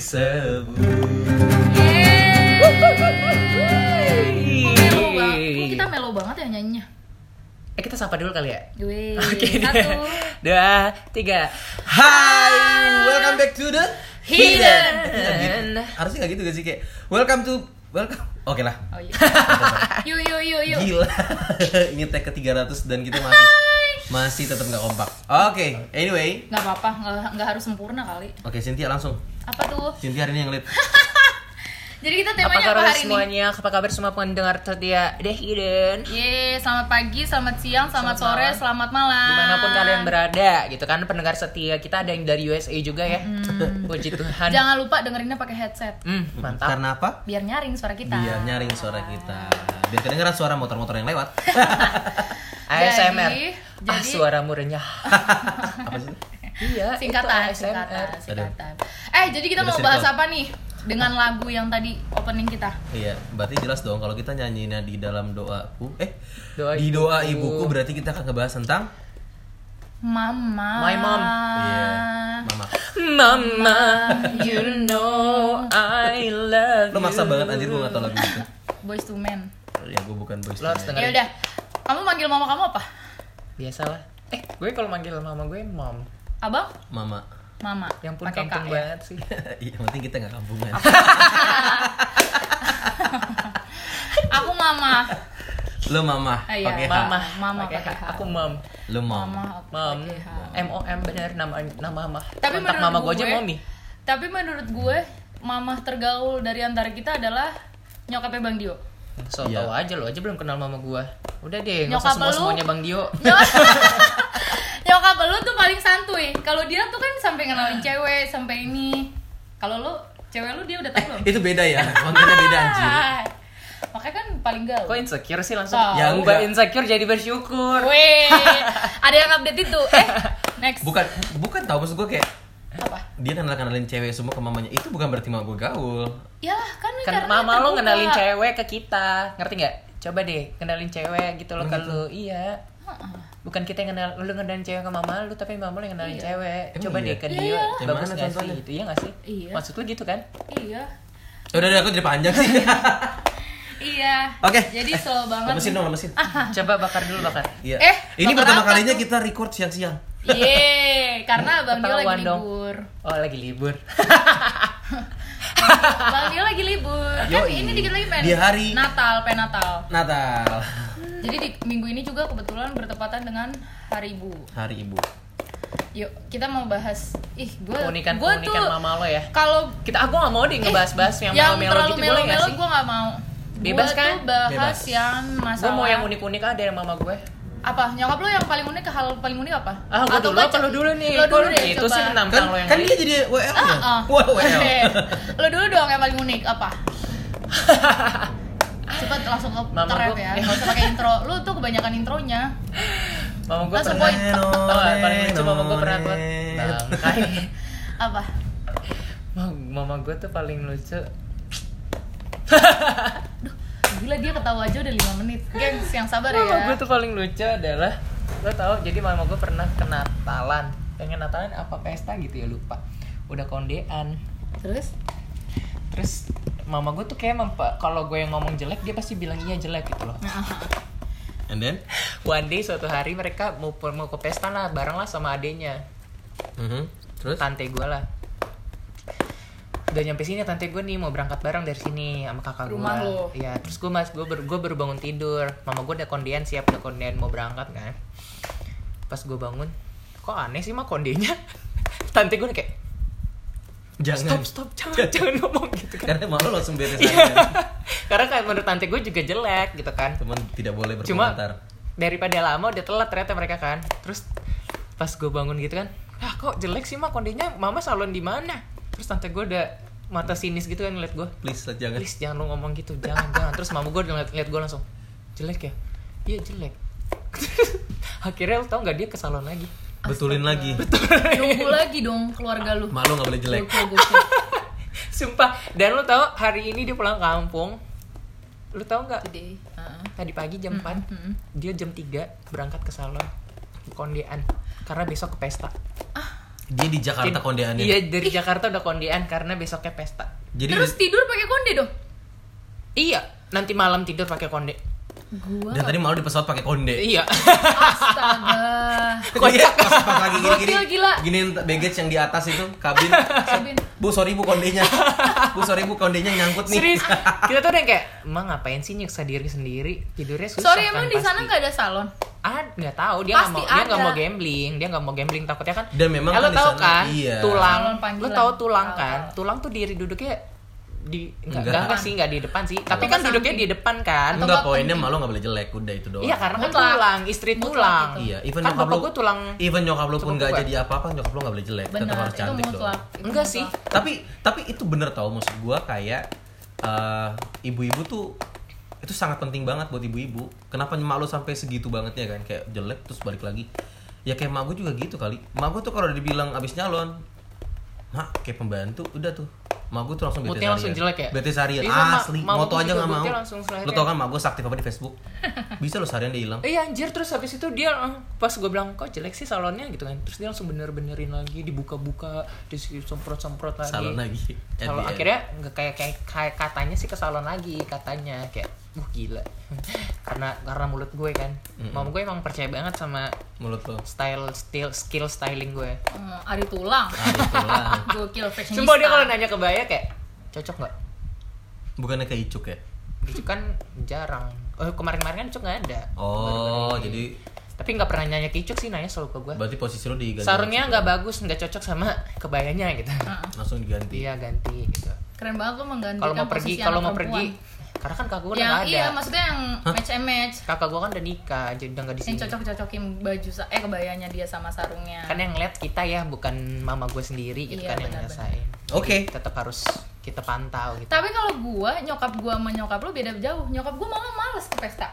disebut kita melo banget ya nyanyinya? Eh kita sapa dulu kali ya Oke satu. Dua Tiga Hai, welcome back to the Hidden. And Harusnya gak gitu gak sih kayak welcome to welcome. Oke lah. Oh iya. Yuk yuk yuk yuk. Gila. Ini tag ke 300 dan kita masih masih tetap nggak kompak. Oke, anyway. Nggak apa-apa, nggak nggak harus sempurna kali. Oke, Cynthia langsung. Apa tuh? Cynthia hari ini yang lead. Jadi kita apa temanya apa, kabar hari ini? semuanya? Apa kabar semua pendengar setia The Hidden? Ye, selamat pagi, selamat siang, selamat, Selamat sore, malam. selamat malam. Di mana pun kalian berada gitu kan pendengar setia kita ada yang dari USA juga ya puji Tuhan Jangan lupa dengerinnya pakai headset. Hmm, mantap Karena apa? Biar nyaring suara kita. Biar nyaring suara kita. Biar kedengeran suara motor-motor yang lewat. ASMR Jadi- ah jadi- suaramu renyah Apa sih? iya Singkatan, singkatan, singkatan. Eh, jadi kita Udah mau bahas apa nih? Dengan lagu yang tadi opening kita. Iya, berarti jelas dong kalau kita nyanyinya di dalam doaku. Eh, Doa di doa ibuku. ibuku berarti kita akan ngebahas tentang Mama. My mom. Iya, mama. Mama you know I love Lo maksa banget anjir gue gak tau lagu itu. Boys to Men. Ya gue bukan boys. Lo to men. Ya udah. Kamu manggil mama kamu apa? Biasalah eh gue kalau manggil mama gue mom Abang? Mama. Mama. yang pun Pakai K kampung ya? banget sih Iya, yang penting kita gak kampungan. Aku mama. Lo mama, Ah, iya. pakai mama Mama pakai H. Aku mom Lo mom. Mama mom. M O M bener nama nama mama Tapi kontak menurut mama gue aja mommy Tapi menurut gue, mama tergaul dari antara kita adalah nyokapnya Bang Dio. So Iya. tau aja lo aja belum kenal mama gue udah deh Nyokap usah semua semuanya bang Dio Nyokap lu tuh paling santuy. Kalau dia tuh kan sampai kenalin cewek, sampai ini. Kalau lu cewek lu dia udah tahu belum? Itu beda ya, manggilnya beda anjir. Ah. Makanya kan paling gaul. kok insecure sih langsung Tahu. ya Enggak. ubah insecure jadi bersyukur Weh, ada yang update itu. Eh, next. Bukan, bukan tau maksud gue kayak Apa? dia kenal kenalin cewek semua ke mamanya itu bukan berarti mama gue gaul Yalah kan, kan karena mama lo kenalin cewek ke kita ngerti nggak coba deh kenalin cewek gitu loh Oh, kalau iya Heeh. bukan kita yang kenal lu kenalin cewek ke mama lu tapi mama lu yang kenalin Iya. cewek Emang coba iya? deh ke Iya, dia iya. Bagus nggak sih contohnya? gitu iya nggak sih Iya. maksud lu gitu kan Iya. Ya udah, udah aku jadi panjang sih Iya. Oke. Jadi slow banget. lemesin dong lemesin coba bakar dulu bakar Iya. Eh, ini pertama kalinya tuh? kita record siang-siang Iya, karena Bang Dio lagi dong. libur. oh lagi libur Bang Dio lagi libur. Kan Yoi. ini dikit lagi pen. Di hari- Natal, pen Natal. Natal Jadi di minggu ini juga kebetulan bertepatan dengan Hari Ibu. hari ibu Yuk, kita mau bahas ih gue keunikan gue tuh keunikan mama lo ya kalau kita aku nggak mau deh ngebahas-bahas yang, yang melo-melo terlalu gitu boleh nggak melo-melo sih gue nggak mau Bebas Gua kan? tuh bahas Bebas. yang gue masalah mau yang unik-unik ada yang mama gue apa? Nyokap lo yang paling unik hal paling unik apa? Ah gue Atau dulu baca- apa lu dulu nih? Lo dulu deh itu coba. sih menantang kan lo yang kan dia jadi WL ya ah, ah. wah WL lo dulu dong yang paling unik apa? Cepet langsung ke Mama terap gua- ya nggak usah pakai intro. Lu tuh kebanyakan intronya. Mama gue Langsung pernah paling lucu mama gue pernah buat. Bangkai apa Mama gue tuh paling lucu. Gila dia ketawa aja udah 5 menit. Gengs yang sabar Mama ya. gue tuh paling lucu adalah Lo tau, jadi mama gue pernah ke Natalan. Pengen Natalan apa pesta gitu ya lupa. Udah kondean. Terus? Terus mama gue tuh kayak mempa- kalau gue yang ngomong jelek dia pasti bilang iya jelek gitu loh. And then? One day suatu hari mereka mau mau ke pesta lah bareng lah sama adenya Mhm. terus? Tante gue lah udah nyampe sini tante gue nih mau berangkat bareng dari sini sama kakak gue Rumah lo. Iya terus gue mas gue ber, gue baru bangun tidur. Mama gue udah kondian siap udah kondian mau berangkat kan. Pas gue bangun kok aneh sih mah kondenya tante gue kayak jangan. Stop stop jangan jangan ngomong gitu kan. Karena malu langsung beres Iya. aja karena kayak menurut tante gue juga jelek gitu kan. Teman tidak boleh cuma berkomentar. daripada lama udah telat ternyata mereka kan. Terus pas gue bangun gitu kan ah kok jelek sih mah kondisinya mama salon di mana terus tante gue udah mata sinis gitu kan ngeliat gue please lah, jangan. Please jangan lu ngomong gitu jangan jangan. Terus mama gue ngeliat, ngeliat gue langsung jelek ya? Iya jelek. Akhirnya lu tau nggak dia ke salon lagi? Betulin lagi. Nunggu lagi dong keluarga lu. Malu nggak boleh jelek. Gokil, gokil. sumpah. Dan lu tau hari ini dia pulang kampung. Lu tau nggak? Today. Heeh. tadi pagi jam 4 Mm-mm. dia jam 3 berangkat ke salon kondean. Karena besok ke pesta Dia di Jakarta kondeannya. Iya dari Jakarta udah kondean karena besoknya pesta. Jadi Terus tidur pakai konde dong. Iya, nanti malam tidur pakai konde. Gua dan tadi malu di pesawat pakai konde. Iya. astaga. Iya, pas pas lagi gini-gini. Gokil, gila. Giniin baggage yang di atas itu kabin. Sabin. Bu, sorry Bu kondenya. Bu, sorry Bu kondenya nyangkut nih. Serius, kita tuh udah yang kayak, emang ngapain sih nyiksa diri sendiri? Tidurnya susah Sorry kan emang di sana pasti." nggak ada salon? Ah, nggak tahu dia nggak mau dia nggak ada. mau gambling, dia nggak mau gambling takutnya kan. Dan memang kan lo di tahu kan, iya. tulang, lo tahu tulang kan, tulang tuh diri duduknya di Enggak. enggak enggak, enggak sih enggak di depan sih, tapi kan duduknya di depan kan. Enggak nggak poinnya malu nggak boleh jelek, udah itu doang. Iya karena kan Mutlak. tulang, istri Mutlak tulang. Iya, even kan nyokap lu gue tulang even nyokap lu pun nggak jadi apa-apa, nyokap lu nggak boleh jelek, tetap harus cantik. Itu Enggak mutlak. sih. Tapi tapi itu bener tau maksud gua kayak eh, ibu-ibu tuh itu sangat penting banget buat ibu-ibu. Kenapa emak lu sampai segitu banget ya kan? Kayak jelek terus balik lagi. Ya kayak emak gue juga gitu kali. Emak gue tuh kalau dibilang abis nyalon, mak kayak pembantu udah tuh. Emak gue tuh langsung bete Moodnya langsung harian. jelek ya? Bete harian Iya, ma- asli. ma- Moto aja nggak mau. langsung. Lu tau kan emak gue aktif apa di Facebook? Bisa lo seharian dia hilang. Iya anjir terus habis itu dia eh, pas gue bilang kok jelek sih salonnya gitu kan terus dia langsung bener-benerin lagi dibuka-buka disemprot-semprot lagi Salon lagi. Salon end. akhirnya nggak kayak, kayak kayak katanya sih ke salon lagi katanya kayak wah gila karena karena mulut gue kan mama gue emang percaya banget sama mulut lo. style skill skill styling gue Hmm, Ari tulang. Ah, itulah. Gokil fashionista. Sumpah dia kalau nanya kebaya kayak cocok nggak Bukannya kayak Icuk ya? gitu kan jarang oh kemarin-kemarin kan cocok nggak ada Oh, Baru-baru jadi tapi nggak pernah nanya ke Icuk sih nanya selalu ke gue berarti posisi lo diganti. sarungnya nggak bagus nggak cocok sama kebayanya gitu langsung diganti. iya ganti gitu Keren banget lu menggantikan kalau mau pergi kalau mau pergi. Karena kan kakak gue udah yang nggak ada. iya maksudnya yang match and match kakak gue kan udah nikah jadi udah nggak di yang sini. cocok cocokin baju sa- eh kebayanya dia sama sarungnya. Kan yang ngeliat kita ya bukan mama gue sendiri gitu Iya, kan yang ngerasain Oke. Jadi tetap harus kita pantau gitu. Tapi kalau gua nyokap gua sama nyokap lu beda jauh. Nyokap gua malah males ke pesta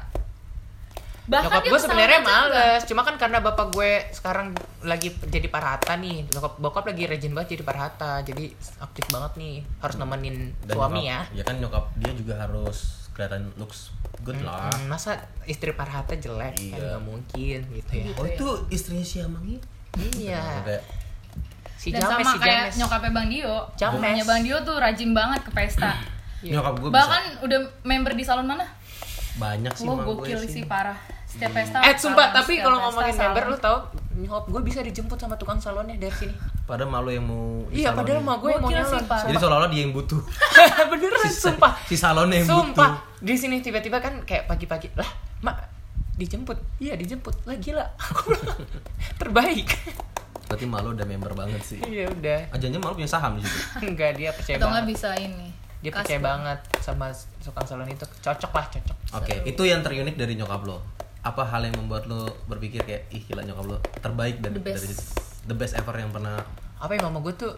bahkan Nyokap gue sebenarnya males, cuma kan karena bapak gue sekarang lagi jadi parhata nih, bokap bokap lagi rajin banget jadi parhata, jadi aktif banget nih, harus nemenin Dan suami nyokap- ya. Ya kan nyokap dia juga harus kelihatan looks good lah. Hmm, masa istri parhata jelek kan Iya. nggak mungkin gitu ya. Oh itu istrinya si Amang ini? Iya. Si dan James, sama si kayak James. nyokapnya Bang Dio James. Bang Dio tuh rajin banget ke pesta Iya. Nyokap gue bisa bahkan udah member di salon mana banyak sih gue gokil sih. sih parah setiap pesta Eh sumpah, tapi kalau ngomongin salon. member lu tau nyokap gue bisa dijemput sama tukang salonnya dari sini. Padahal malu yang mau di Iya, padahal mah gue yang mau nyalon. Pak. Jadi seolah-olah dia yang butuh. Beneran, Si, sumpah. si salonnya yang Sumpah, butuh. di sini tiba-tiba kan kayak pagi-pagi, lah, mak dijemput, iya dijemput, lah gila, aku bilang, terbaik. Berarti malu udah member banget sih. Iya udah, Ajannya malu punya saham di situ. enggak dia percaya atau nggak banget, bisa ini dia percaya banget. banget sama tukang salon itu, cocok lah cocok. Oke, itu yang terunik dari nyokap lo. Apa hal yang membuat lo berpikir kayak ih gila nyokap lo terbaik dari The best. dari the best ever yang pernah Apa ya mama gue tuh,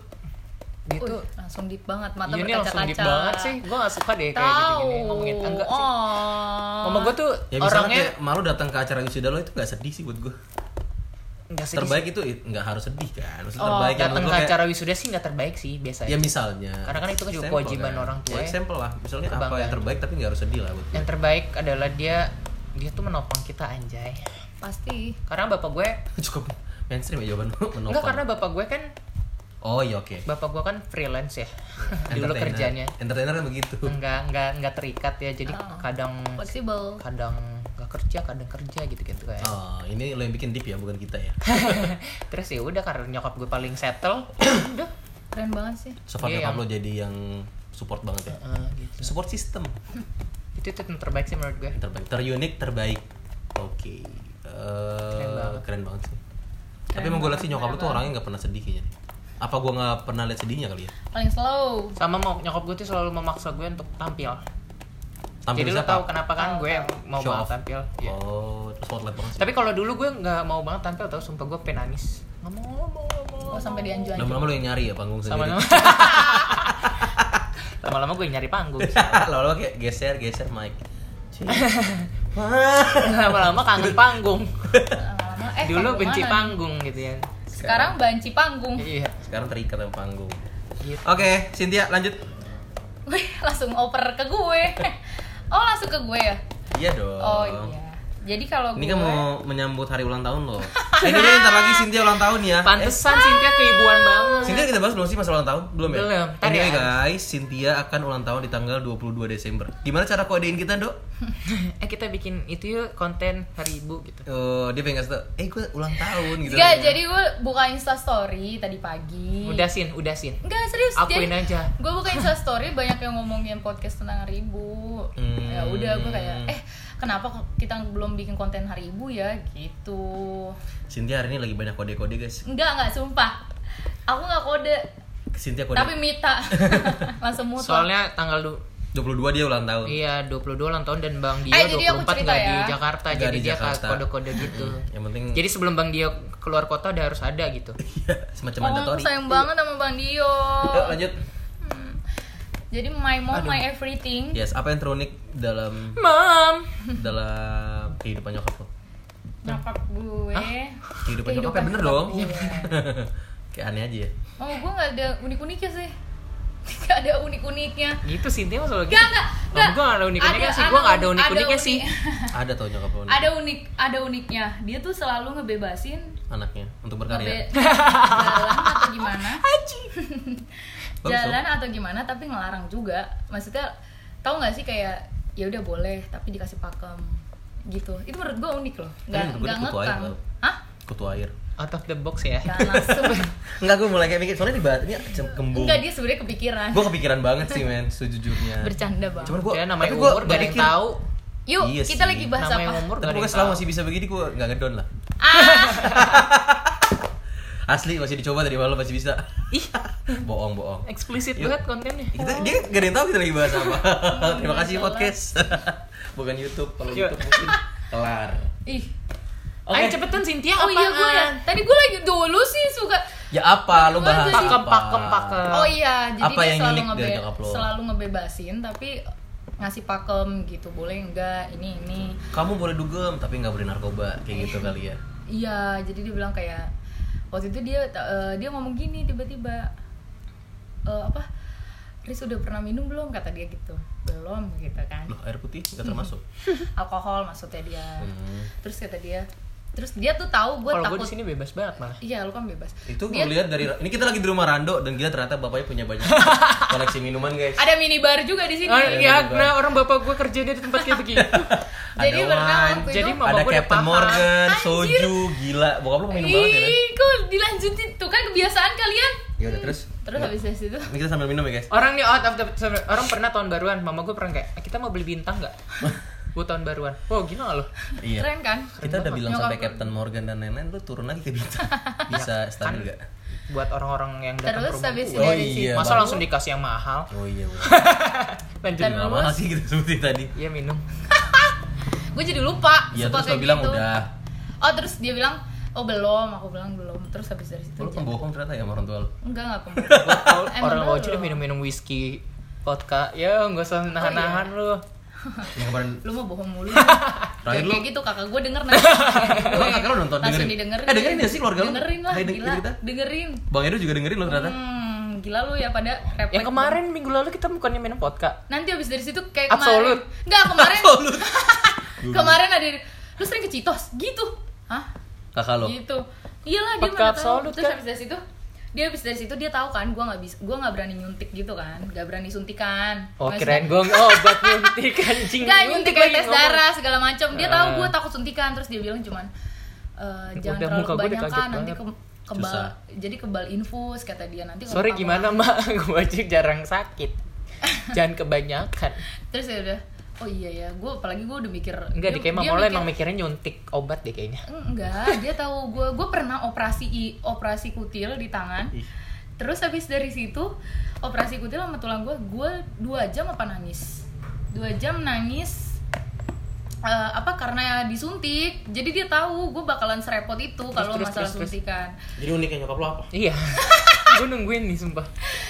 dia Wih, tuh, langsung deep banget mata iya ini langsung deep berkaca-kaca banget sih, gue gak suka deh kayak tahu gitu-gini ngomongin enggak sih. oh Mama gue tuh ya misalnya orangnya kayak malu datang ke acara wisuda lo itu gak sedih sih buat gue. nggak sedih Terbaik itu it- nggak harus sedih kan. Maksudnya Oh, terbaik yang datang ke acara wisuda sih nggak terbaik sih biasanya. ya misalnya Karena kan itu kan juga kewajiban orang tua ya, ya. example lah misalnya apa yang terbaik tapi nggak harus sedih lah buat yang terbaik adalah dia dia tuh menopang kita anjay. pasti Karena bapak gue cukup mainstream ya jawaban menopang enggak karena bapak gue kan oh iya oke bapak gue kan freelance ya. Dulu kerjanya entertainer kan begitu enggak enggak enggak terikat ya. Jadi Oh. kadang fleksibel kadang nggak kerja, kadang kerja gitu-gitu kayak. oh ini lo yang bikin deep ya bukan kita ya Terus ya udah karena nyokap gue paling settle, udah. keren banget sih so far Iya, nyokap yang- lo jadi yang support banget ya Eh, gitu. support system Itu itu yang terbaik sih menurut gue. terbaik terunik terbaik oke Eh, Keren banget. keren banget sih tapi Keren emang gue liat sih nyokap lo keren tuh orangnya nggak pernah sedih kayaknya apa gue nggak pernah lihat sedihnya kali ya paling slow Sama mau nyokap gue tuh selalu memaksa gue untuk tampil. Tampil Jadi lo siapa? tahu kenapa kan gue mau Show banget off. tampil. Iya. oh terus spotlight banget sih Tapi kalau dulu gue nggak mau banget tampil tau sumpah gue pengen nangis. Nggak mau, nggak mau, nggak mau. oh sampai dianju anju lama-lama lo yang nyari ya panggung sendiri Sama-sama. Lama-lama gue nyari panggung. lama-lama kayak geser geser mic. Lama-lama kangen panggung. Lama-lama, eh Dulu benci mana? panggung gitu ya. sekarang banci panggung Iya. sekarang terikat sama panggung Gitu. oke Cynthia lanjut Wih, langsung oper ke gue oh langsung ke gue ya iya dong oh iya Jadi kalau Ini gue kan mau menyambut hari ulang tahun loh. Eh, ini nih, ntar lagi Cynthia ulang tahun ya. Eh, Pantesan Cynthia keibuan banget. Cynthia kita bahas belum sih masalah ulang tahun? Belum ya? Belum. Ntar Anyway ya. guys, Cynthia akan ulang tahun di tanggal 22 Desember. Gimana cara kodein kita, Dok? eh kita bikin itu yuk konten hari ibu gitu. Eh, dia pengen kasih tau, eh gue ulang tahun gitu. Enggak, jadi gue buka Insta story tadi pagi. Udah sin, udah sin. Enggak, serius. Akuin aja. Gue buka Insta story banyak yang ngomongin podcast tentang hari ibu. Hmm. Ya udah gue kayak eh kenapa kita belum bikin konten hari ibu ya gitu. Cynthia hari ini lagi banyak kode-kode guys. Enggak, enggak sumpah. Aku nggak kode, Cynthia kode tapi Mita langsung mutlak. Soalnya tanggal du 22 dia ulang tahun. Iya 22 ulang tahun dan Bang Dio Eh, jadi aku 24 cerita nggak di ya. Jakarta Nggak jadi di dia kode-kode gitu. Yang penting Jadi sebelum Bang Dio keluar kota udah harus ada gitu. Iya, semacam Oh, aku mandatori. sayang banget sama Bang Dio. Yuk lanjut. Jadi my mom, Aduh. my everything. Yes, apa yang terunik dalam Mam. dalam kehidupan nyokap lo? Nyokap gue. Kehidupan, nyokap Kehidupan ya bener dong. Kayak aneh aja ya. Oh, gue gak ada unik-uniknya sih. Gak ada unik-uniknya. Gitu Cynthia mah selalu gitu. Gak, gak, Nah, gue gak ada unik-uniknya sih. Gue gak ada unik-uniknya sih. unik- Ada tau nyokap lo nih, ada unik, ada uniknya. Dia tuh selalu ngebebasin anaknya untuk berkarya. ngebe jalan atau gimana. Bagus jalan atau gimana tapi ngelarang juga. Maksudnya tahu nggak sih kayak ya udah boleh tapi dikasih pakem gitu. Itu menurut gue unik loh. Tapi Gak, menurut gue gak dia kutu air ngekang. Hah? Kutu air. Out of the box ya. Enggak, gue mulai kayak mikir soalnya di ini kembung. Enggak dia sebenarnya kepikiran. Gue kepikiran banget sih men, sejujurnya. Bercanda bang. Cuman gue, Ya namanya tapi gue umur gak ada yang mikir, tahu. Yuk Iya kita sih. lagi bahas Namanya apa? umur Tapi gak ada pokoknya yang selama masih bisa begini gue nggak ngedon lah. Ah, Asli masih dicoba tadi malam masih bisa. Ih, bohong bohong. eksplisit Yuk. banget kontennya. Kita, dia gak ada yang tahu kita lagi bahas apa. Terima kasih podcast. Bukan YouTube. Kalau. YouTube mungkin kelar. ih. Ayo cepetan Cynthia Oh iya gue ya. apaan? Tadi gue lagi dulu sih suka. Ya apa lu bahas Pakem, apa? pakem, pakem. Oh iya, jadi Apa dia yang selalu ngebe selalu ngebebasin tapi ngasih pakem gitu. Boleh enggak ini ini. Kamu boleh dugem tapi nggak boleh narkoba kayak gitu kali ya. Iya, jadi dia bilang kayak waktu itu dia eh, dia ngomong gini tiba-tiba Eh, apa? Riz udah pernah minum belum kata dia gitu. Belum gitu kan. Loh, air putih nggak termasuk. Alkohol maksudnya dia. Hmm. Terus kata dia, terus dia tuh tahu gue Kalau gue takut. di sini bebas banget malah. Iya, lu kan bebas. Itu Dia- gue lihat dari ini kita lagi di rumah Rando dan kita ternyata bapaknya punya banyak koleksi minuman guys. Ada minibar juga di sini. Iya, bebas. nah orang bapak gue kerja di tempat kayak begitu. Jadi pernah Jadi itu mama ada Captain. Morgan, Anjir. soju, gila. Bokap lu minum banget ya. Ih, kok dilanjutin tuh kan kebiasaan kalian. Ya udah terus. Terus habis dari situ Ini kita sambil minum ya guys. Orang nih out of the orang pernah tahun baruan, mama gue pernah kayak "Eh, kita mau beli bintang nggak? Gue tahun baruan. Wow gila loh. Iya. keren kan? Kita udah bilang sampai. Captain Morgan dan lain-lain, lu turun lagi ke bintang. Bisa stabil gak? Buat orang-orang yang datang Terus habis gue. Oh iya. Masa baru. langsung dikasih yang mahal? Oh iya, bener. Lanjut. Terus? mahal sih kita sebutin tadi. Iya minum. Gue jadi lupa. Iya, terus lo bilang gitu. udah. Oh terus dia bilang, oh belum. Aku bilang belum. Terus habis dari situ. Oh, lu pembohong ternyata ya sama orang tua lu. Enggak enggak pembohong. Orang udah minum-minum whisky, vodka, ya nggak usah nahan-nahan lu. Yang kemarin Lu mah bohong mulu. Terakhir Kayak lu- kayak gitu kakak gue denger nanti. Emang kakak lu nonton Langsung dengerin? didengerin. Eh, dengerin gak sih keluarga lu? Dengerin lah, gila. Dengerin. Bang Edo juga dengerin lo ternyata. Hmm, gila lu ya pada refleks. Yang kemarin minggu lalu kita bukannya minum vodka. Nanti habis dari situ kayak Absolut. kemarin. Enggak, kemarin. Absolut. kemarin ada lu sering ke Citos gitu. Hah? Kakak lo. Gitu. Iyalah dia mana tahu. Absolut Terus kan? habis dari situ dia habis dari situ dia tahu kan gua nggak bisa gua nggak berani nyuntik gitu kan nggak berani suntikan Oh Maksudnya- kirain gue obat nyuntik anjing. Enggak, nyuntik lagi tes darah segala macam. Dia tahu Ah. gue takut suntikan terus dia bilang cuman Ya jangan udah, terlalu kebanyakan nanti ke- kebal Susah. jadi kebal infus kata dia nanti Sorry gimana mak, gue aja jarang sakit. Jangan kebanyakan. Terus ya udah oh iya ya, gue apalagi gue udah mikir Enggak di dia- kayak dia mama emang mikirnya nyuntik obat deh kayaknya. Enggak, dia tahu gue gue pernah operasi i- operasi kutil di tangan. Ih. Terus habis dari situ operasi kutil sama tulang gue, gue dua jam apa nangis? Dua jam nangis. eh, apa karena disuntik jadi dia tahu gue bakalan serepot itu kalau terus, masalah terus, terus. suntikan Jadi uniknya nyokap lo apa? Iya. gue nungguin nih sumpah.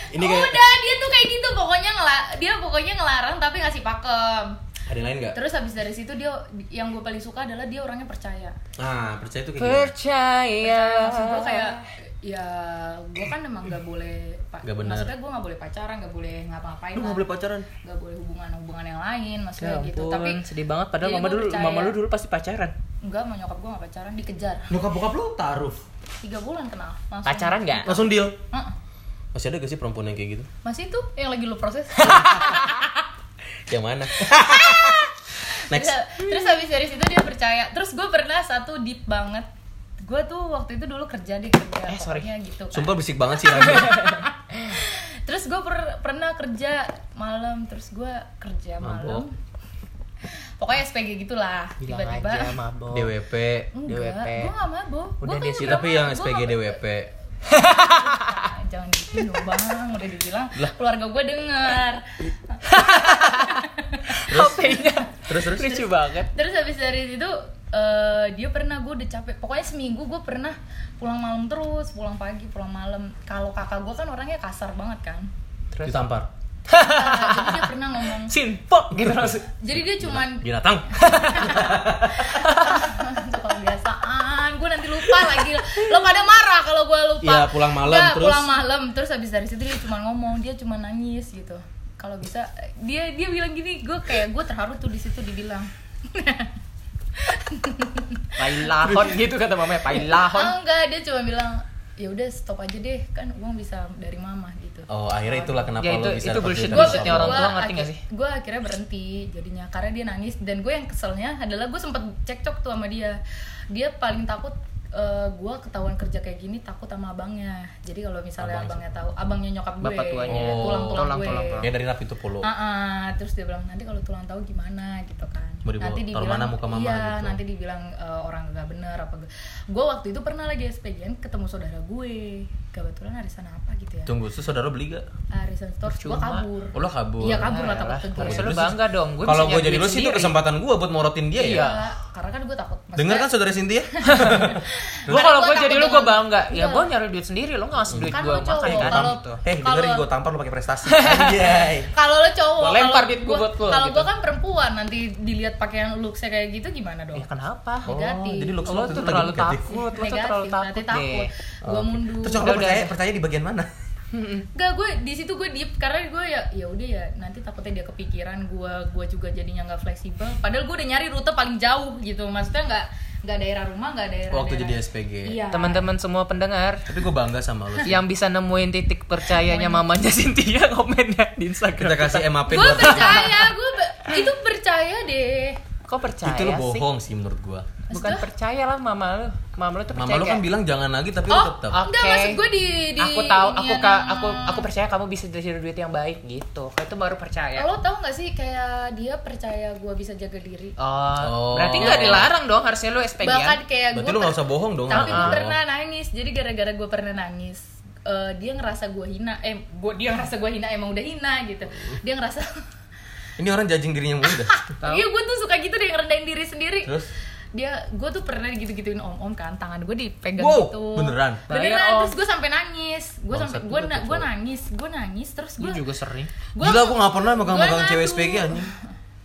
Ini kayak udah dia tuh kayak gitu pokoknya ngela dia pokoknya ngelarang tapi ngasih pakem ada yang lain nggak? terus habis dari situ dia yang gue paling suka adalah dia orangnya percaya Nah, percaya itu kayak gimana? Percaya. maksud gue kayak ya gue kan emang nggak boleh Nggak benar. maksudnya gue nggak boleh pacaran nggak boleh ngapa-ngapain Lu nggak boleh pacaran? nggak boleh hubungan-hubungan yang lain maksudnya Ya gitu ampun, tapi sedih banget padahal mama dulu percaya. mama lu dulu pasti pacaran. enggak sama nyokap gue nggak pacaran dikejar Nyokap bokap lu taruh. Tiga bulan kenal langsung Pacaran nggak? Langsung deal. Heeh. Masih ada gak sih perempuan yang kayak gitu? masih tuh yang lagi lu proses Yang mana? Next. terus, terus habis dari situ dia percaya terus gue pernah satu deep banget gue tuh waktu itu dulu kerja di kerja Eh, sorry. pokoknya gitu kan. Sumpah berisik banget sih Rani. terus gue pernah kerja malam terus gue kerja malam. Pokoknya SPG gitulah tiba-tiba mabok. DWP. enggak DWP. gue gak mabok Udah deh, sih, Tapi yang SPG DWP. Jangan gitu bang udah dibilang keluarga gue denger HP-nya. Terus terus. Lucu banget. terus habis dari situ eh, dia pernah gue udah capek pokoknya seminggu gue pernah pulang malam terus pulang pagi pulang malam kalau kakak gue kan orangnya kasar banget kan Terus Ditampar. Nah, jadi dia pernah ngomong simpok gitu langsung. jadi dia cuman Binatang. kebiasaan gue nanti lupa lagi lo pada marah kalau gue lupa Iya, pulang malam, Nggak, terus? pulang malam terus habis dari situ dia cuma ngomong dia cuma nangis gitu kalau bisa dia dia bilang gini gue kayak gue terharu tuh di situ dibilang Pailahon gitu kata mamanya, pailahon. oh enggak dia cuma bilang ya udah stop aja deh kan uang bisa dari mama gitu Oh, akhirnya itulah kenapa Ya, lo itu- bisa itu bullshit bullshitnya orang tua ngerti nggak sih? gue akhirnya berhenti jadinya karena dia nangis dan gue yang keselnya adalah gue sempet cekcok tuh sama dia dia paling takut gue ketahuan kerja kayak gini takut sama abangnya jadi kalau misalnya Abang abangnya tahu abangnya nyokap gue Bapak tuanya. Oh. tulang tulang Tulang, gue tulang, tulang. Ya dari Napi itu polo. Ah, ah. terus dia bilang nanti kalau tulang tahu gimana gitu kan Mau dibawa nanti taruh mana muka mama iya gitu. nanti dibilang eh, orang gak bener apa gue waktu itu pernah lagi SPGN ketemu saudara gue kebetulan arisan apa gitu ya Tunggu, terus saudara beli gak? arisan store gue Cuma. kabur Oh, lo kabur. iya kabur lah takut ke gue lu Terus- bangga dong. Gue Kalau gue jadi lu sih itu kesempatan gue buat morotin dia ya. Iya, karena kan gue takut. Maksudnya- Dengar kan saudara Cynthia? Gue kalau Gua gue jadi lu gue bangga. Ya Iya. gue nyari duit sendiri, lo nggak ngasih duit Kan gue lu cowok, makan kan kalau- gitu. Eh, Kalau- dengerin gue tampar lo pakai prestasi. Kalau lo cowok, lempar duit gua buat lo, Kalau gitu. gue kan perempuan, nanti dilihat pakaian looksnya kayak gitu gimana dong? Ya kenapa? Oh, Negatif. jadi looks Lo tuh terlalu takut, lo tuh terlalu nanti takut takut. Gue mundur. Terus lo percaya, percaya di bagian mana? Enggak, gue di situ gue deep karena gue ya ya udah ya nanti takutnya dia kepikiran gue gue juga jadinya nggak fleksibel. Padahal gue udah nyari rute paling jauh gitu, maksudnya nggak nggak daerah rumah nggak daerah. Waktu daerah. jadi SPG. Iya. Teman-teman semua pendengar Tapi gue bangga sama lo sih. yang bisa nemuin titik percayanya mamanya Cynthia komen ya di Instagram. Kita kasih MAP Gue percaya, gue itu percaya deh. Kok percaya Itu lo sih? bohong sih menurut gue. Bukan percaya lah mama lu. Mama lu tuh percaya. Mama lo kan kayak, bilang jangan lagi tapi Oh, lo tetap. Oke. Enggak, maksud gue di, di aku tahu aku ka, aku aku percaya kamu bisa jadi duit yang baik gitu. Itu baru percaya. Lo tau gak sih kayak dia percaya gue bisa jaga diri Oh, Oh. berarti nggak dilarang dong harusnya lu SPG Bahkan kayak gue Berarti lo gak usah bohong dong. Tapi gue Oh. pernah nangis Jadi gara-gara gue pernah nangis eh, Dia ngerasa gue hina Eh gua, dia ngerasa gue hina Emang udah hina gitu Dia ngerasa Ini orang judging dirinya mulu dah. Iya gue tuh suka gitu deh Ngerendahin diri sendiri Terus? Dia gue tuh pernah gitu-gituin om-om kan tangan gue dipegang Wow, gitu beneran? beneran Om. terus gue sampai nangis gue sampai gue na gue nangis gue nangis terus gue Gue juga sering. Gua- Gila gue gak pernah megang-megang gua cewek. SPG anjing.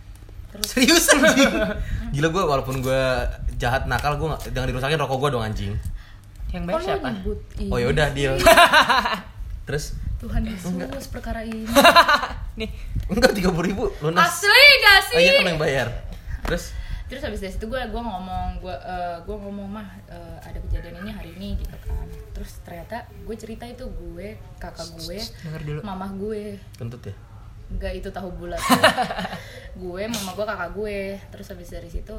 Serius anjing. Gila gue walaupun gue jahat nakal gue gak, jangan dirusakin rokok gue dong anjing. Yang baik lu siapa? nyebut Oh ya udah deal. Terus Tuhan Yesus perkara ini Nih, enggak tiga puluh ribu lunas. asli gak Oh iya sih kan yang bayar. Terus terus habis dari situ gue gua ngomong gue gue ngomong mah eh, ada kejadian ini hari ini gitu kan. Terus ternyata gue cerita itu gue kakak gue mamah gue. Kentut ya. nggak itu tahu bulat. Gue mama gue kakak gue. Terus habis dari situ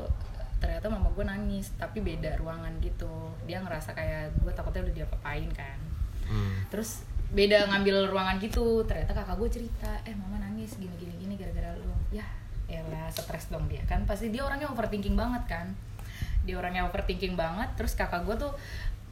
ternyata mama gue nangis tapi beda ruangan gitu. Dia ngerasa kayak gue takutnya udah diapa-apain kan. Hmm. terus beda ngambil ruangan gitu. Ternyata kakak gue cerita eh mama nangis gini gini gini gara-gara lu. Ya elah stres dong dia kan pasti dia orangnya overthinking banget kan dia orangnya overthinking banget terus kakak gue tuh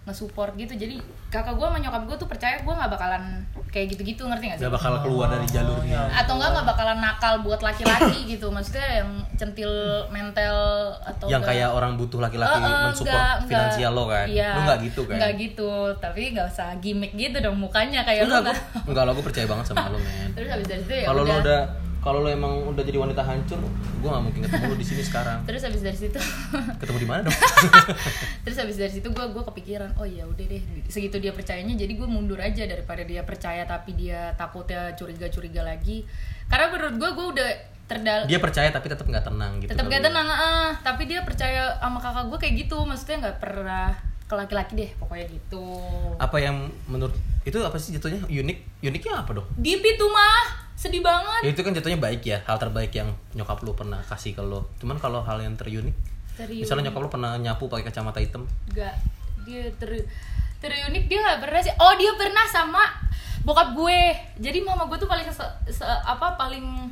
nge-support gitu jadi kakak gue sama nyokap gue tuh percaya gue nggak bakalan kayak gitu-gitu ngerti gak sih Gak bakal keluar dari jalurnya. atau enggak nggak bakalan nakal buat laki-laki gitu maksudnya yang centil mental atau yang enggak- kayak orang butuh laki-laki Eh, eh, mensupport enggak, enggak. finansial lo kan. Iya, Lu nggak gitu kan? Enggak gitu, tapi nggak usah gimmick gitu dong mukanya kayak Enggak, lu gua, enggak lo gue percaya banget sama lo men. Terus habis dari situ ya Kalau lo udah. Kalau lo emang udah jadi wanita hancur gue nggak mungkin ketemu lo di sini sekarang. Terus habis dari situ? Ketemu di mana dong? Terus habis dari situ gue gue kepikiran oh ya udah deh segitu dia percayanya jadi gue mundur aja daripada dia percaya tapi dia takutnya curiga curiga lagi. Karena menurut gue gue udah terdal dia percaya tapi tetap nggak tenang gitu tetap kali gak ya. tenang ah tapi dia percaya sama kakak gue kayak gitu. Maksudnya nggak pernah ke laki-laki deh pokoknya gitu. Apa yang menurut itu apa sih jatuhnya? Unik? Uniknya apa dong? Deep itu mah sedih banget ya itu kan jatuhnya baik ya hal terbaik yang nyokap lu pernah kasih ke lo cuman kalau hal yang terunik Terus misalnya nyokap lu pernah nyapu pakai kacamata hitam Gak, dia ter terunik dia gak pernah sih. Oh dia pernah sama bokap gue. Jadi mama gue tuh paling se- se- apa paling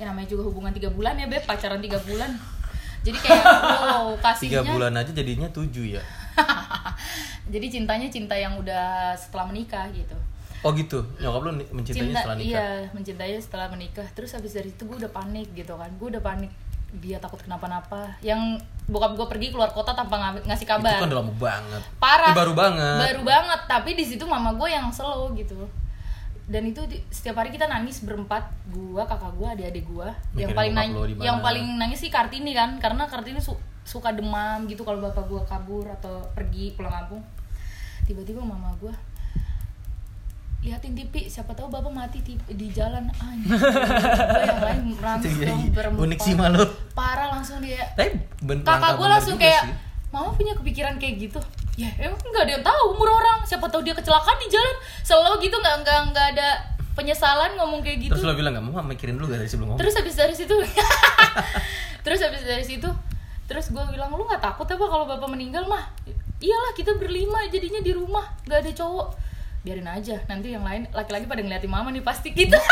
ya namanya juga hubungan tiga bulan ya beb pacaran tiga bulan. Jadi kayak wow tiga kasihnya. bulan aja jadinya tujuh ya Jadi cintanya cinta yang udah setelah menikah gitu. Oh gitu. Nyokap lu mencintainya Cinta setelah nikah? iya mencintainya setelah menikah. Terus habis dari itu gue udah panik gitu kan. Gue udah panik. Dia takut kenapa-napa. Yang bokap gue pergi keluar kota tanpa ng- ngasih itu kabar. kan udah lama banget. Parah. Eh, baru banget. Baru banget. Tapi di situ mama gue yang slow gitu. Dan itu di- setiap hari kita nangis berempat. Gua kakak gua adik-adik gua. Yang paling nangis yang paling nangis sih kartini kan. Karena kartini su- suka demam gitu kalau bapak gua kabur atau pergi pulang kampung. Tiba-tiba mama gua liatin TV siapa tahu bapak mati di, di jalan anjir yang lain langsung Iya, iya. berempat unik sih malu parah langsung dia. Tapi ben- kakak gue langsung kayak sih. mama punya kepikiran kayak gitu. Ya emang nggak ada yang tahu umur orang. Siapa tahu dia kecelakaan di jalan. Selalu gitu nggak nggak nggak ada penyesalan ngomong kayak gitu. Terus lo bilang nggak mau mikirin dulu gak dari sebelum ngomong? Terus habis dari situ terus habis dari situ terus gue bilang lu nggak takut apa kalau bapak meninggal mah? Iyalah kita berlima jadinya di rumah nggak ada cowok biarin aja nanti yang lain laki-laki pada ngeliatin mama nih pasti gitu.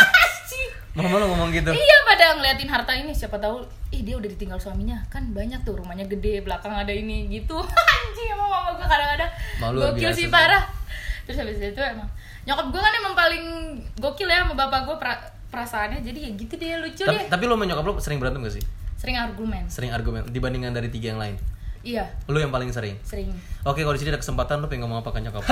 Mama lo ngomong gitu? Iya pada ngeliatin harta ini siapa tahu ih dia udah ditinggal suaminya. Kan banyak tuh rumahnya gede belakang ada ini gitu. Anjing emang mama gue kadang-kadang gokil sih parah. Terus habis itu emang nyokap gue kan emang paling gokil ya sama bapak gue pra- perasaannya. Jadi ya gitu deh lucu tapi, deh. tapi lo sama nyokap lo sering berantem gak sih? Sering argumen. Sering argumen dibandingkan dari tiga yang lain iya lo yang paling sering sering oke kalau di sini ada kesempatan lo pengen ngomong apa ke nyokap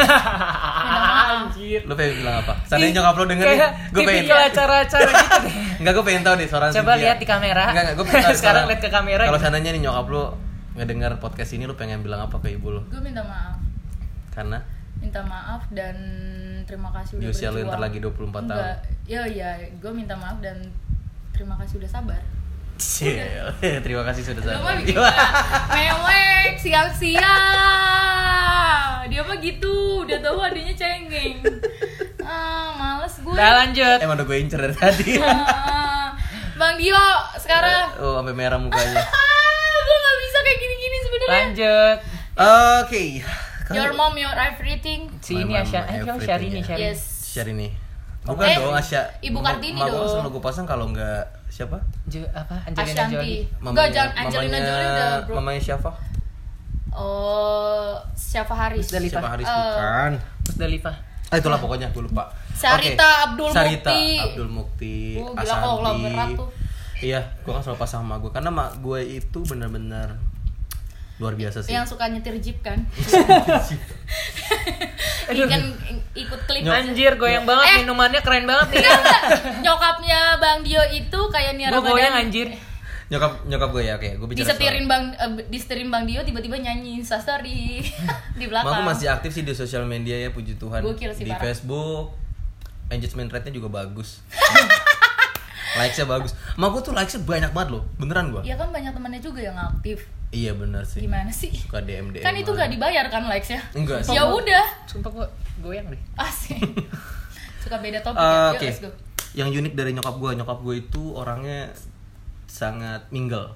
Anjir. lo pengen bilang apa seandainya nyokap lo denger nih gue pengen tipikal acara-acara gitu deh. Enggak, gue pengen tahu nih suara Coba lihat di kamera. Enggak, enggak, gue pengen tahu Sekarang lihat ke kamera Kalau gitu. seandainya nih nyokap lo ngedengar podcast ini lo pengen bilang apa ke ibu lo? gue minta maaf Karena minta maaf dan terima kasih Di udah usia lu yang berjuang. ntar lagi 24 tahun. Enggak, ya ya gue minta maaf dan terima kasih udah sabar Cil, terima kasih sudah mah sabar. bikin gua mewek siang-siang dia mah gitu udah tahu adanya cengeng ah males gue Udah lanjut. Emang udah gue incer dari tadi. Ah, bang Dio sekarang Oh, sampai merah mukanya. ah gue nggak bisa kayak gini-gini sebenarnya Lanjut. Oke. your mom your everything Si ini Asya, eh Syahrini, ya. Syahrini. yes Share ini. Bukan Eh, dong Asya. Ibu Kartini dong. selalu gue pasang kalau enggak siapa? Jo- apa Angelina Ashanti Jolie. enggak jangan Angelina mamanya- Jolie udah bro Mamanya siapa? oh siapa Haris Musdalifah. Siapa Haris Eh, bukan? Terus Dalifa. Ah itulah pokoknya gue lupa. Sarita Oke. Abdul Sarita Mukti. Abdul Mukti. Oh, gila kok lo berat tuh. Iya, gue kan selalu pasang sama gue karena mak gue itu benar-benar luar biasa sih. yang suka nyetir jeep kan kan ikut klip Anjir, goyang banget Eh. minumannya keren banget nih. Nyokapnya Bang Dio itu kayak Nia Gue goyang anjir. nyokap nyokap gue ya oke, gue bicara disetirin Bang eh, disetirin Bang Dio tiba-tiba nyanyi instastory di soal- belakang gue masih aktif sih di sosial media ya puji Tuhan. Sih, di parah. Facebook engagement rate-nya juga bagus. Likes-nya bagus. Mak gue tuh likes-nya banyak banget loh, beneran gue. ya kan banyak temannya juga yang aktif Iya bener sih. gimana sih Suka DM DM. kan itu nggak dibayar kan likesnya Enggak sih. ya udah Sumpah gue goyang deh. asik suka beda topik Eh, ya Oke. let's go Yang unik dari nyokap gue, nyokap gue itu orangnya sangat mingle.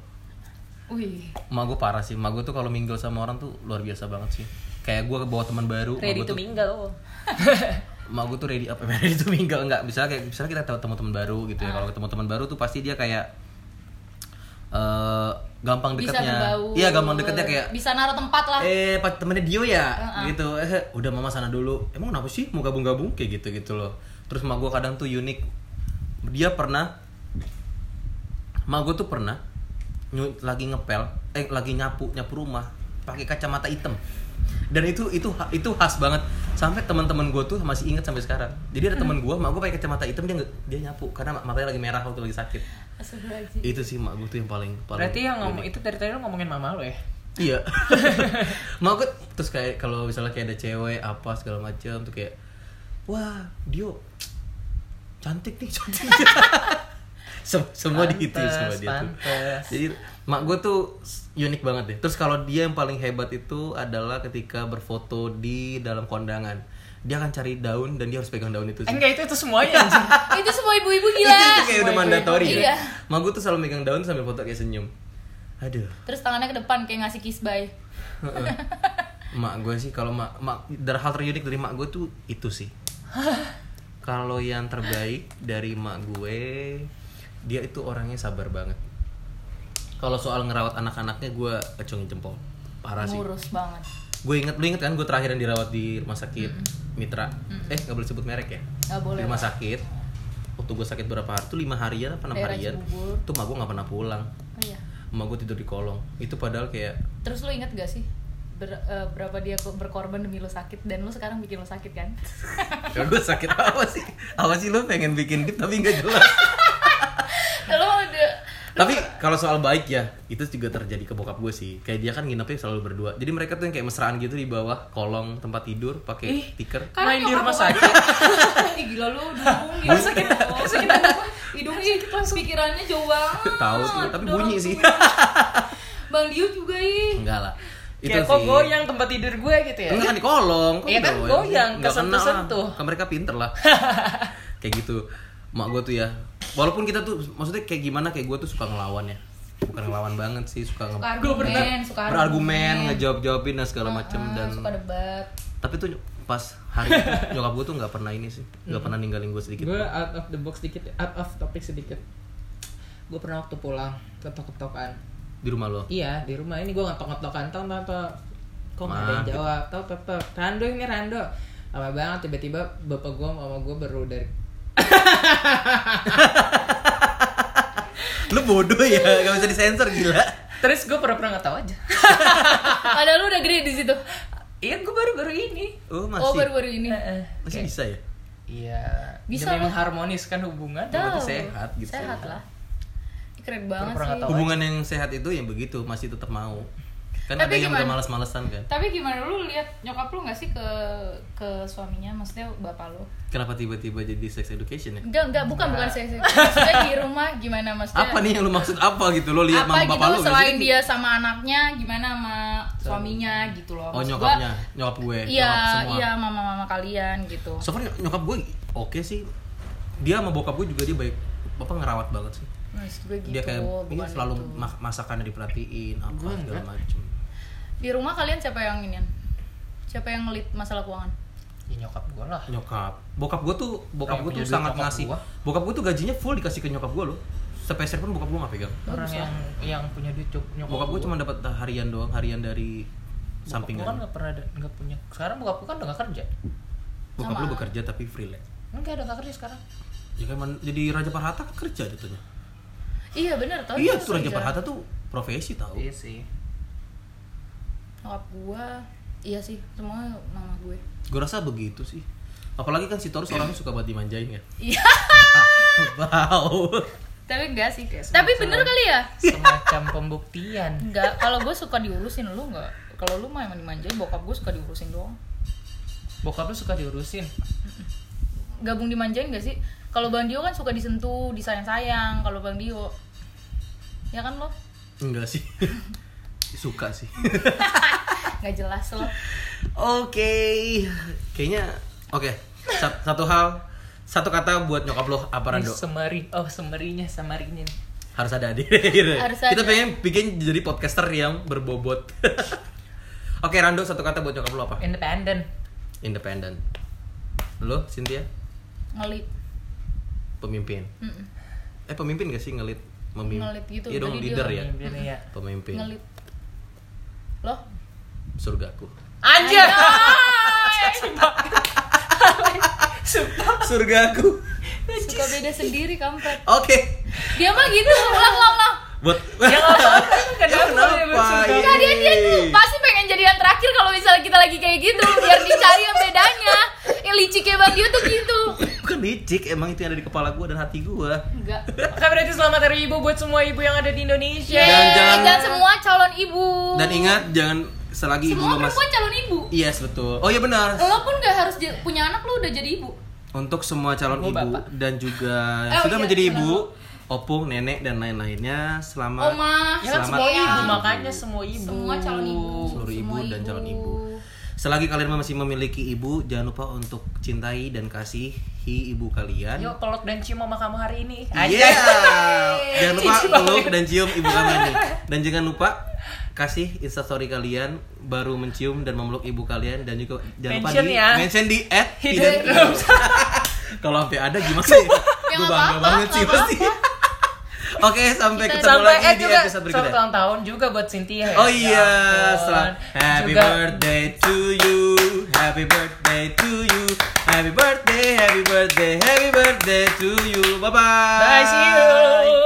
wih Emak gue parah sih, emak gue tuh kalau mingle sama orang tuh luar biasa banget sih. Kayak gue bawa teman baru, Ready to tuh, mingle. emak gue tuh ready apa ready to mingle enggak? Misalnya kayak misalnya kita ketemu teman baru gitu Ah. ya. Kalau ketemu teman baru tuh pasti dia kayak eh gampang bisa berbaur Iya, gampang deketnya kayak bisa naruh tempat lah. Eh temennya Dio ya Uh-uh. gitu. Eh udah mama sana dulu. Emang kenapa sih mau gabung-gabung? Kayak gitu gitu loh. Terus mak gue kadang tuh unik. Dia pernah mak gue tuh pernah lagi ngepel eh lagi nyapu nyapu rumah pakai kacamata hitam. Dan itu itu itu khas banget. Sampai teman-teman gue tuh masih inget sampai sekarang. Jadi ada teman gue mak gue pakai kacamata hitam dia nggak- dia nyapu. Karena matanya lagi merah waktu lagi sakit. Itu sih mak gue tuh yang paling paling Berarti yang ngomong itu dari tadi lu ngomongin mama lo ya? iya. Mak gue terus kayak kalau misalnya kayak ada cewek apa segala macam tuh kayak wah Dio cantik nih cantik Sem- semua di itu Pantes, semua dia tuh pantes. jadi mak gue tuh unik banget deh. Terus kalau dia yang paling hebat itu adalah ketika berfoto di dalam kondangan dia akan cari daun dan dia harus pegang daun itu sih. Enggak itu itu semuanya anjing. Itu semua ibu-ibu gila. itu kayak udah Semua mandatori ya Iya. mak gue tuh selalu megang daun sambil foto kayak senyum aduh Terus tangannya ke depan kayak ngasih kiss bye. Heeh. mak gue sih kalau mak mak dari hal terunik dari mak gue tuh itu sih kalau yang terbaik dari mak gue dia itu orangnya sabar banget kalau soal ngerawat anak-anaknya gue acungin jempol parah sih Ngurus banget. gue inget lu inget kan gue terakhir yang dirawat di rumah sakit Mitra eh nggak boleh sebut merek ya Nggak boleh. di rumah sakit waktu gue sakit berapa hari tuh lima harian apa enam harian Cibubur. tuh mak gue nggak pernah pulang Oh iya. emak gue tidur di kolong itu padahal kayak Terus lu inget gak sih ber- eh, berapa dia ko- berkorban demi lu sakit dan lu sekarang bikin lu sakit kan? Kalau gue sakit apa sih? Apa sih lu pengen bikin gift tapi nggak jelas? tapi kalau soal baik ya, itu juga terjadi ke bokap gue sih. Kayak dia kan nginepnya selalu berdua. Jadi mereka tuh yang kayak mesraan gitu di bawah kolong tempat tidur pakai. Karena Main di rumah sakit. Ih gila lu hidung gila sakit sakit hidung ih pikirannya jauh banget Tahu tuh, tapi bunyi sih. Bang Dio juga ih Enggak lah. Itu Kayak kok sih. goyang tempat tidur gue gitu ya? Enggak kan di kolong. kok Iya kan, goyang, kesentuh-sentuh. Kan mereka pinter lah. kayak gitu. Mak gue tuh ya. Walaupun kita tuh maksudnya kayak gimana kayak gue tuh suka ngelawan ya. Bukan ngelawan banget sih, suka nge suka argumen suka berargumen, ngejawab-jawabin dan segala macem Ah, dan suka debat tapi tuh pas hari itu nyokap gue tuh nggak pernah ini sih nggak pernah ninggalin gue sedikit Gue out of the box sedikit, out of topic sedikit. Gue pernah waktu pulang ketok-ketokan. di rumah lo Iya di rumah ini gue ngetok-ngetokan tau tau tau. Kok nggak ada yang jawab? Tau tau tau. Rando ini Rando. Lama banget tiba-tiba bapak gue sama gue baru dari lu bodoh ya gak bisa disensor gila Terus gue pura-pura nggak tahu aja. padahal lu udah gede di situ Iya gue baru-baru ini. oh masih oh baru-baru ini Heeh. masih Kayak- bisa ya Iya. Bisa Bisa lah. mengharmoniskan hubungan. Tahu. sehat gitu. sehat lah keren banget sih hubungan yang sehat itu yang begitu masih tetap mau kan ada Tapi yang udah gimana? males-malesan kan? Tapi gimana? Lu lihat nyokap lu nggak sih ke ke suaminya maksudnya bapak lu? Kenapa tiba-tiba jadi sex education ya? Enggak enggak bukan bukan saya maksudnya di rumah gimana maksudnya? Apa nih yang lu maksud apa gitu? Lo lihat mama gitu bapak lu selain dia sama anaknya gimana sama suaminya gitu loh. Oh nyokapnya? gua, nyokap gue iya nyokap iya mama-mama kalian gitu. So far nyokap gue oke sih. Dia sama bokap gue juga dia baik. Bapak ngerawat banget sih. Maksud gue gitu dia kayak ini bukan selalu itu. ma- masakannya diperhatiin apa segala enggak. Di rumah kalian siapa yang ini siapa yang ngelit masalah keuangan Ya nyokap gue lah. nyokap bokap gue tuh bokap gue tuh sangat ngasih gua. bokap gue tuh gajinya full dikasih ke nyokap gue loh sepeser pun bokap gue nggak pegang Orang yang yang punya duit nyokap bokap gue gua. cuma dapat harian doang harian dari Bokap gua kan sampingan nggak pernah ada nggak punya. Sekarang bokap gue kan udah nggak kerja. bokap Sama. lu bekerja tapi freelance Enggak ada nggak kerja sekarang. ya kan man- jadi raja parhata kerja jatuhnya iya benar tau iya tuh raja parhata tuh profesi tau Iya sih. Nyokap gua iya sih semua mama gue. Gue rasa begitu sih. Apalagi kan si Taurus orangnya suka banget dimanjain ya. Iya. Wow. Tapi enggak sih. Kayak tapi semacam- bener kali ya? Semacam pembuktian. enggak kalau gue suka diurusin lu enggak. Kalau lu mah emang dimanjain bokap gue suka diurusin doang. Bokap lu suka diurusin. gabung dimanjain gak sih? Kalau bang Dio kan suka disentuh disayang-sayang. Kalau bang Dio ya kan lo? Enggak sih suka sih nggak jelas lo Oke, kayaknya oke. Sa- Satu hal, satu kata buat nyokap lo apa Rando? Semari. Oh, semerinya samarinya nih. Harus ada di. Harus Kita pengen bikin jadi podcaster yang berbobot. oke, Rando satu kata buat nyokap lo apa? Independen. Independen. Lo, Cynthia, ngelit pemimpin. Mm-mm. Eh pemimpin gak sih ngelit? Memimpin. Ngelit gitu, Iya dong leader ya. Pemimpin ya. Pemimpin. ngelit lo Surgaku. Anjir. Surgaku. suka beda sendiri kampret Oke. dia mah gitu ulang ulang ulang Buat Ya nggak apa-apa. Ya, Kenapa? dia kenapa? bersurga? Iya. Dia dia tuh pasti pengen jadi yang terakhir kalau misalnya kita lagi kayak gitu biar dicari yang bedanya. Yang liciknya Bang Dio tuh gitu. Bukan licik, emang itu yang ada di kepala gue dan hati gue. Enggak. Oke berarti selamat hari ibu buat semua ibu yang ada di Indonesia. Yeay, jangan- dan semua calon ibu. Dan ingat jangan selagi ibu semua lo mas. perempuan calon ibu. Yes betul. Oh iya benar. Lo pun gak harus j- punya anak lu udah jadi ibu. Untuk semua calon ibu bapak. dan juga Oh, sudah iya, menjadi ibu, opung, nenek dan lain-lainnya selamat Oma, Ya kan Selamat semua sayang. ibu makanya semua ibu. Semua calon ibu. Seluruh ibu Semua dan calon ibu. Selagi kalian masih memiliki ibu, jangan lupa untuk cintai dan kasihi ibu kalian. Yuk peluk dan cium mama kamu hari ini. Iya. Jangan lupa peluk dan cium ibu kalian nih. Dan jangan lupa kasih instastory kalian baru mencium dan memeluk ibu kalian dan juga jangan lupa Mention di ya. mention di at Hidden. Kalau sampai ada gimana sih? Ya, Gue bangga apa-apa, banget sih pasti. Oke, sampai Kita- ketemu Sampai lagi eh di juga episode selamat berikutnya. ulang tahun juga buat Cynthia. ya. Oh iya, Ya selamat Happy Juga- birthday to you. Happy birthday to you. Happy birthday, happy birthday, happy birthday to you. Bye bye. Bye, see you.